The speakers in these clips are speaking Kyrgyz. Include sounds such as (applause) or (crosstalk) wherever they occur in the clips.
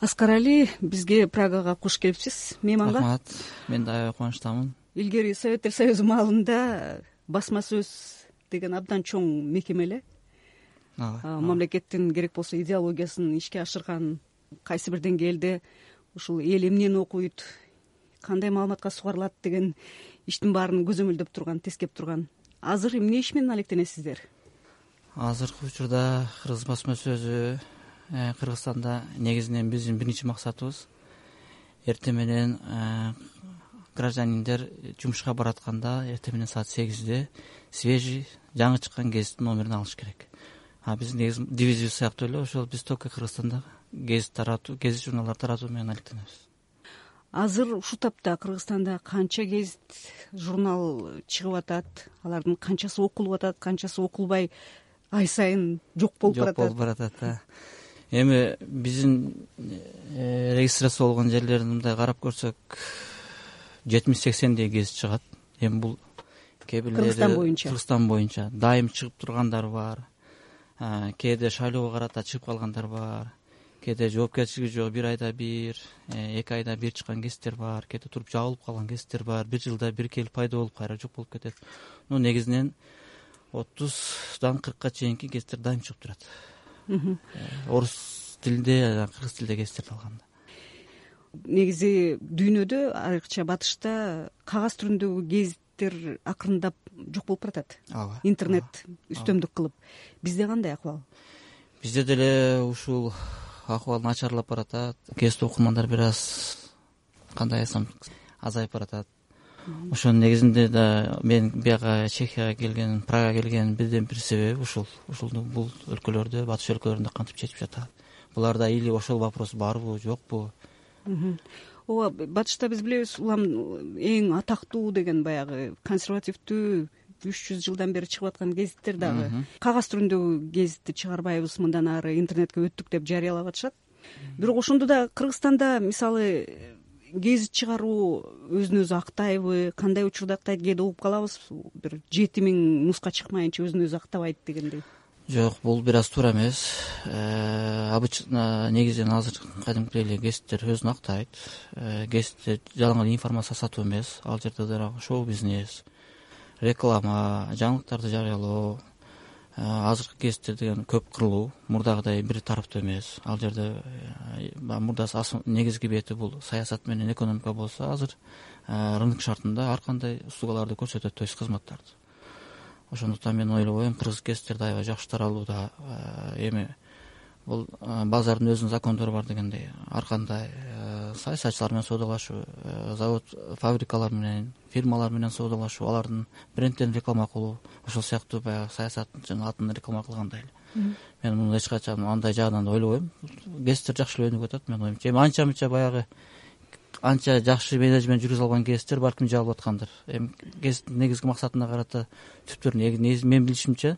аскар али бизге прагага куш келипсиз мейманга. Рахмат. Мен да аябай кубанычтамын. Илгери советтер союзу маалында басма сөз деген абдан чоң мекеме эле. Ооба мамлекеттин керек болсо идеологиясын ишке ашырган кайсы бир деңгээлде ушул эл эмнени окуйт кандай маалыматка сугарылат деген иштин баарын көзөмөлдөп турган тескеп турган. Азыр эмне иш менен алектенесиздер? Азыркы учурда кыргыз басма сөзү кыргызстанда негизинен биздин биринчи максатыбыз. Эртең менен э, гражданиндер жумушка баратканда эртең менен саат сегизде свежий жаңы чыккан гезиттин номерин алыш керек. А биздин негизи девизибиз сыяктуу эле ошол биз только кыргызстанда гезит таратуу гезит журналдарды таратуу менен алектенебиз. Азыр ушул тапта кыргызстанда канча гезит журнал чыгып атат? Алардын канчасы окулуп атат канчасы окулбай ай сайын жок болуп баратат? жок болуп баратат эми биздин э, регистрация болгон жерлерин мындай карап көрсөк жетимиш сексендей гезит чыгат. Эми бул кээ бирлери Кыргызстан боюнча. кыргызстан боюнча. Дайым чыгып тургандар бар. Кээде шайлоого карата чыгып калгандар бар. Кээде жоопкерчилиги жок бир айда бир э, эки айда бир чыккан гезиттер бар. Кээде туруп жабылып калган гезиттер бар. Бир жылда бир келип пайда болуп кайра жок болуп кетет. Ну негизинен отуздан кыркка чейинки гезиттер дайым чыгып турат Э, орус тилинде кыргыз тилде гезиттерди алганда. Негизи дүйнөдө айрыкча батышта кагаз түрүндөгү гезиттер акырындап жок болуп баратат. Ооба. Интернет үстөмдүк кылып. Бизде кандай акыбал? Бизде деле ушул акыбал начарлап баратат. Гезит окурмандар бир аз кандай айтсам азайып баратат ошонун негизинде да мен бияка чехияга келген прагага келгениmin бирден бир себеби ушул. Ушул бул өлкөлөрдө батыш өлкөлөрүндө кантип чечип жатат? Буларда или ошол вопрос барбы жокпу? Ооба батышта биз билебиз улам эң атактуу деген баягы консервативдүү үч жүз жылдан бери чыгып аткан гезиттер дагы. Кагаз түрүндөгү гезитти чыгарбайбыз мындан ары интернетке өттүк деп жарыялап атышат. Бирок ошондо да кыргызстанда мисалы гезит чыгаруу өзүн өзү актайбы кандай учурда актайт кээде угуп калабыз бир жети миң нуска чыкмайынча өзүн өзү актабайт дегендей. Жок бул бир аз туура эмес. Э, обычно негизинен азыр кадимкидей эле гезиттер өзүн актайт. Э, гезитте жалаң эле информация сатуу эмес. Ал жерде дагы шоу бизнес реклама жаңылыктарды жарыялоо азыркы гезиттер деген көп кырлуу мурдагыдай бир тараптуу эмес. Ал жерде э, баягы мурда негизги бети бул саясат менен экономика болсо азыр э, рынок шартында ар кандай услугаларды көрсөтөт то есть кызматтарды. Ошондуктан мен ойлобойм кыргыз гезиттерде аябай жакшы таралууда эми бул базардын өзүнүн закондору бар дегендей ар кандай саясатчылар менен соодалашуу завод фабрикалар менен фирмалар менен соодалашуу алардын бренддерин реклама кылуу ошол сыяктуу баягы саясаттын атын реклама кылгандай эле. Мен муну эч качан андай жагынан ойлобойм гезиттер жакшы эле өнүгүп атат. Менин оюмча эми анча мынча баягы анча жакшы менеджмент жүргүзө алган гезиттер балким жабылып аткандыр. Эми гезиттин негизги максатына карата түптөрү менин билишимче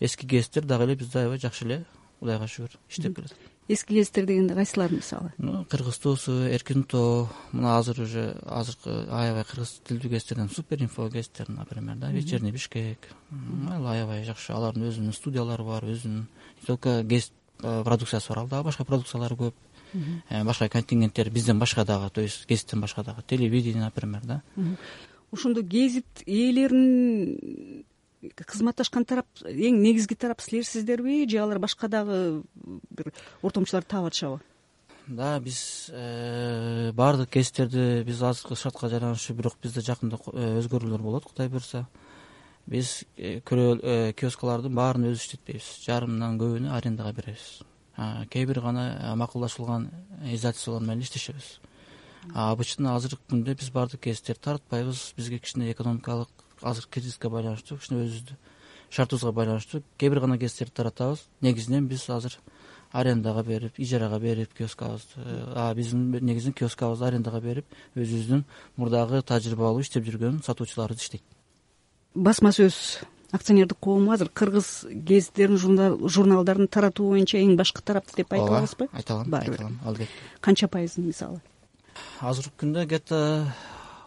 эски гезиттер дагы эле бизде аябай жакшы эле кудайга шүгүр. Иштеп келатат эски гезиттер дегенде кайсылар мисалы? Кыргыз туусу эркин тоо мына азыр уже азыркы аябай кыргыз тилдүү гезиттерден супер инфо гезиттер например да вечерний бишкек. Аябай жакшы алардын өзүнүн студиялары бар өзүнүн не только гезит продукциясы бар ал дагы башка продукциялары көп. Э, башка контингенттер бизден башка дагы то есть гезиттен башка дагы телевидение например да. Ошондо гезит ээлерин кызматташкан тарап эң негизги тарап силерсиздерби же алар башка дагы бир ортомчуларды таап атышабы? Да биз э, баардык гезиттерди биз азыркы шартка жараныша бирок бизде жакында э, өзгөрүүлөр болот кудай буюрса биз э, киоскалардын баарын өзүбүз иштетпейбиз. Жарымынан көбүнө арендага беребиз. Кээ бир гана макулдашылган издательстволор менен иштешебиз. Обычно азыркы күндө биз баардык гезиттерди таратпайбыз бизге кичине экономикалык азыр кризиске байланыштуу кичине өзүбүздүн шартыбызга байланыштуу кээ бир гана гезиттерди таратабыз. Негизинен биз азыр арендага берип ижарага берип киоскабызды биздин негизинен киоскабызды арендага берип өзүбүздүн мурдагы тажрыйбалуу иштеп жүргөн сатуучуларыбыз иштейт. Басма сөз. Акционердик коому азыр кыргыз гезиттерин журналдарын таратуу боюнча эң башкы тарап деп айта алабызбы ооба айта алам айта алам албетте канча пайызын мисалы? Азыркы күндө где то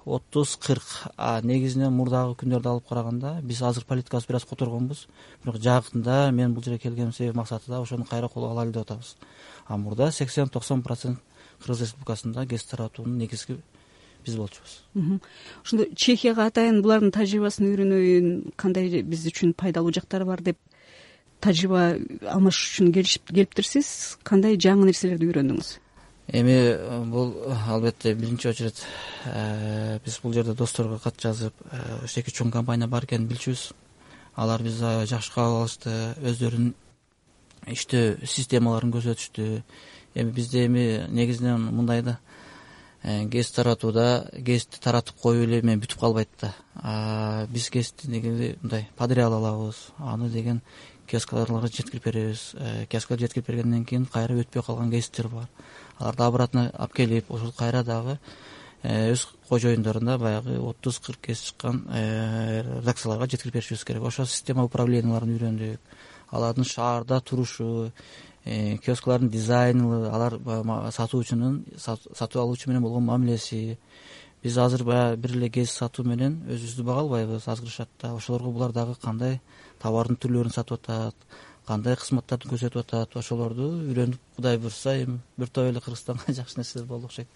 отуз кырк а негизинен мурдагы күндөрдү алып караганда биз азыр политикабызды бир аз которгонбуз. Бирок жакында мен бул жерге келгениmin себеби максаты да ошону кайра колго алайлы деп атабыз. А мурда сексен токсон процент кыргыз республикасында гезит таратуунун негизги биз болчубуз. Ошондо чехияга атайын булардын тажрыйбасын үйрөнөйүн кандай биз үчүн пайдалуу жактары бар деп тажрыйба алмашыш үчүн келиптирсиз? Кандай жаңы нерселерди үйрөндүңүз эми э, бул албетте биринчи очередь э, биз бул жерде досторго кат жазып ошо эки чоң компания бар экенин билчүбүз. Алар бизди жакшы кабыл алышты өздөрүнүн иштөө системаларын көрсөтүштү. Эми бизде эми негизинен мындай да. Э, гезит таратууда гезитти таратып коюп эле эме бүтүп калбайт да. Биз гезитти негизи мындай подряд алабыз аны деген киоскаларга жеткирип беребиз. Киоскаларга жеткирип бергенден кийин кайра өтпөй калган гезиттер бар аларды обратно алып келип ошол кайра дагы э, өз кожоюндорунда баягы отуз кырк кез чыккан э, редакцияларга жеткирип беришибиз керек. Ошол система управленияларын үйрөндүк алардын шаарда турушу э, киоскалардын дизайны алар сатуучунун сатып алуучу менен болгон мамилеси. Биз азыр баягы бир эле гезит сатуу менен өзүбүздү бага албайбыз азгырышат да ошолорго булар дагы кандай товардын түрлөрүн сатып атат кандай кызматтарды көрсөтүп атат ошолорду үйрөнүп кудай буюрса эми бир топ эле кыргызстанга (laughs) жакшы нерселер болду окшойт.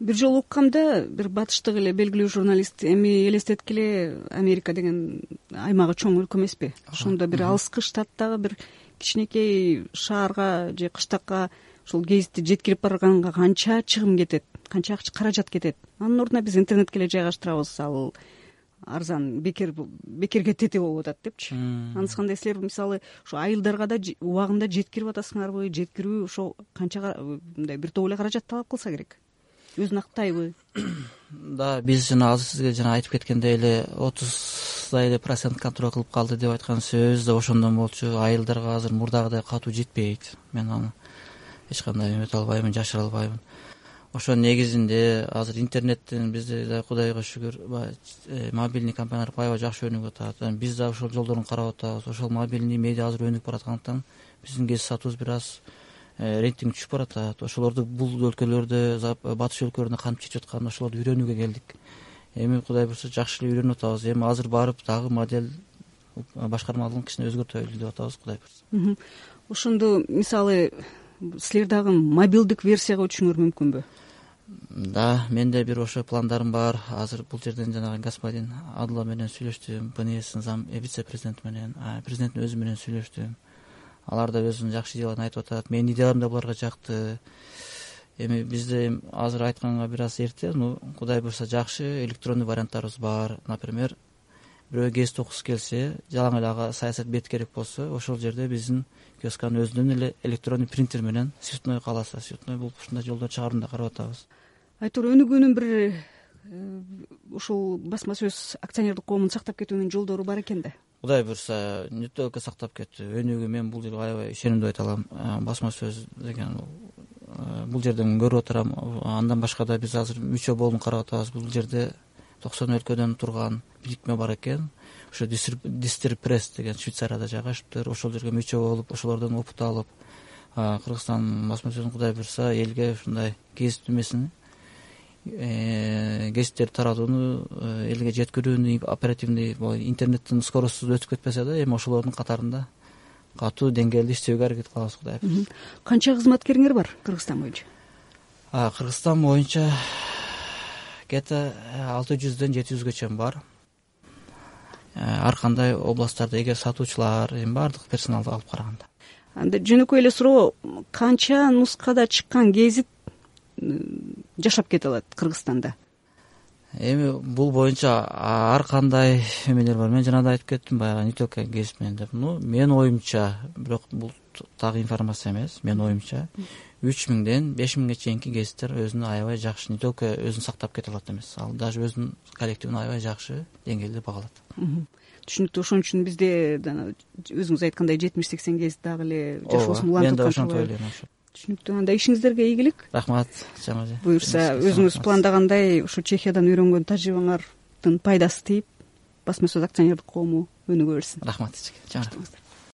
Бир жолу уккамда бир батыштык эле белгилүү журналист эми элестеткиле америка деген аймагы чоң өлкө эмеспи. Ошондо бир алыскы штаттагы бир кичинекей шаарга же кыштакка ушул гезитти жеткирип барганга канча чыгым кетет канча каражат кетет. Анын ордуна биз интернетке эле жайгаштырабыз. Ал арзан бекер бекерге тете болуп атат депчи. Анысы кандай силер мисалы ушу айылдарга да убагында жеткирип атасыңарбы жеткирүү ошо канча мындай бир топ эле каражат талап кылса керек? Өзүн актайбы? (coughs) Да биз жана азыр сизге жана айтып кеткендей эле отуздай эле процент контроль кылып калды деп айткан сөзүбүз да ошондон болчу. Айылдарга азыр мурдагыдай катуу жетпейт. Мен аны эч кандай эмете албаймын жашыра албайм ошонун негизинде азыр интернеттен бизде да кудайга шүгүр баягы э, мобильный компаниялар аябай жакшы өнүгүп атат. Биз дагы ошол жолдорун карап атабыз. Ошол мобильный медиа азыр өнүгүп бараткандыктан биздин гезит сатуубуз бир аз э, рейтинги түшүп баратат. Ошолорду бул өлкөлөрдө батыш өлкөлөрүндө кантип чечип атканын ошолорду үйрөнүүгө келдик. Эми кудай буюрса жакшы эле үйрөнүп атабыз. Эми азыр барып дагы модель башкармалыгын кичине өзгөртөлү деп атабыз кудай буюрса ошондо мисалы силер дагы мобилдик версияга өтүшүңөр мүмкүнбү да менде бир ошо пландарым бар. Азыр бул жерден жанагы господин адла менен сүйлөштүм. Бнстин зам э, вице президенти менен президенттин өзү менен сүйлөштүм. Алар да өзүнүн жакшы идеяларын айтып атат. Менин идеяларым да буларга жакты. Эми бизде азыр айтканга бир аз эрте ну кудай буюрса жакшы электронный варианттарыбыз бар. Например бирөө гезит окугусу келсе жалаң эле ага саясат бет керек болсо ошол жерде биздин киосканын өзүнөн эле электронный принтер менен цветной кааласа цветной болуп ушундай жолдорду чыгарууну да карап атабыз айтор өнүгүүнүн бир э, ушул басма сөз акционердик коомун сактап кетүүнүн жолдору бар экен да. Кудай буюрса не только сактап кетүү өнүгүү мен бул жерде аябай ишенимдүү айта алам. Э, басма сөз деген э, бул жерден көрүп атырам андан башка да биз азыр мүчө болууну карап атабыз. Бул жерде токсон өлкөдөн турган бирикме бар экен. Ошо дистер пресс деген швейцарияда жайгашыптыр ошол жерге мүчө болуп ошолордон опыт алып кыргызстан басма сөзүн кудай буюрса элге ушундай гезит эмесин гезиттерди таратууну э, элге жеткирүүнү оперативный интернеттин скоростусу өтүп кетпесе да эми ошолордун катарында катуу деңгээлде иштөөгө аракет кылабыз кудай буюрса канча кызматкериңер бар кыргызстан боюнча? Кыргызстан боюнча где то алты жүздөн жети жүзгө чейин бар. Э, ар кандай областтарда эгер сатуучулар эми баардык персоналды алып караганда. Анда жөнөкөй эле суроо канча нускада чыккан гезит жашап кете алат кыргызстанда? Эми бул боюнча ар кандай эмелер бар. Мен жана да айтып кеттим баягы не только гезит менен деп. Ну менин оюмча бирок бул так информация эмес менин оюмча. Үч миңден беш миңге чейинки гезиттер өзүнө аябай жакшы не только өзүн сактап кете алат эмес ал даже өзүнүн коллективин аябай жакшы деңгээлде багалат түшүнүктүү ошон үчүн бизде өзүңүз айткандай жетимиш сексен гезит дагы эле жашоосун улантып мен да ошентип ойлойм түшүнүктүү анда ишиңиздерге ийгилик рахмат жамажи буюрса өзүңүз пландагандай ушу чехиядан үйрөнгөн тажрыйбаңардын пайдасы тиіп басма сөз акционердик коому өнүгө берсин рахмат эчеке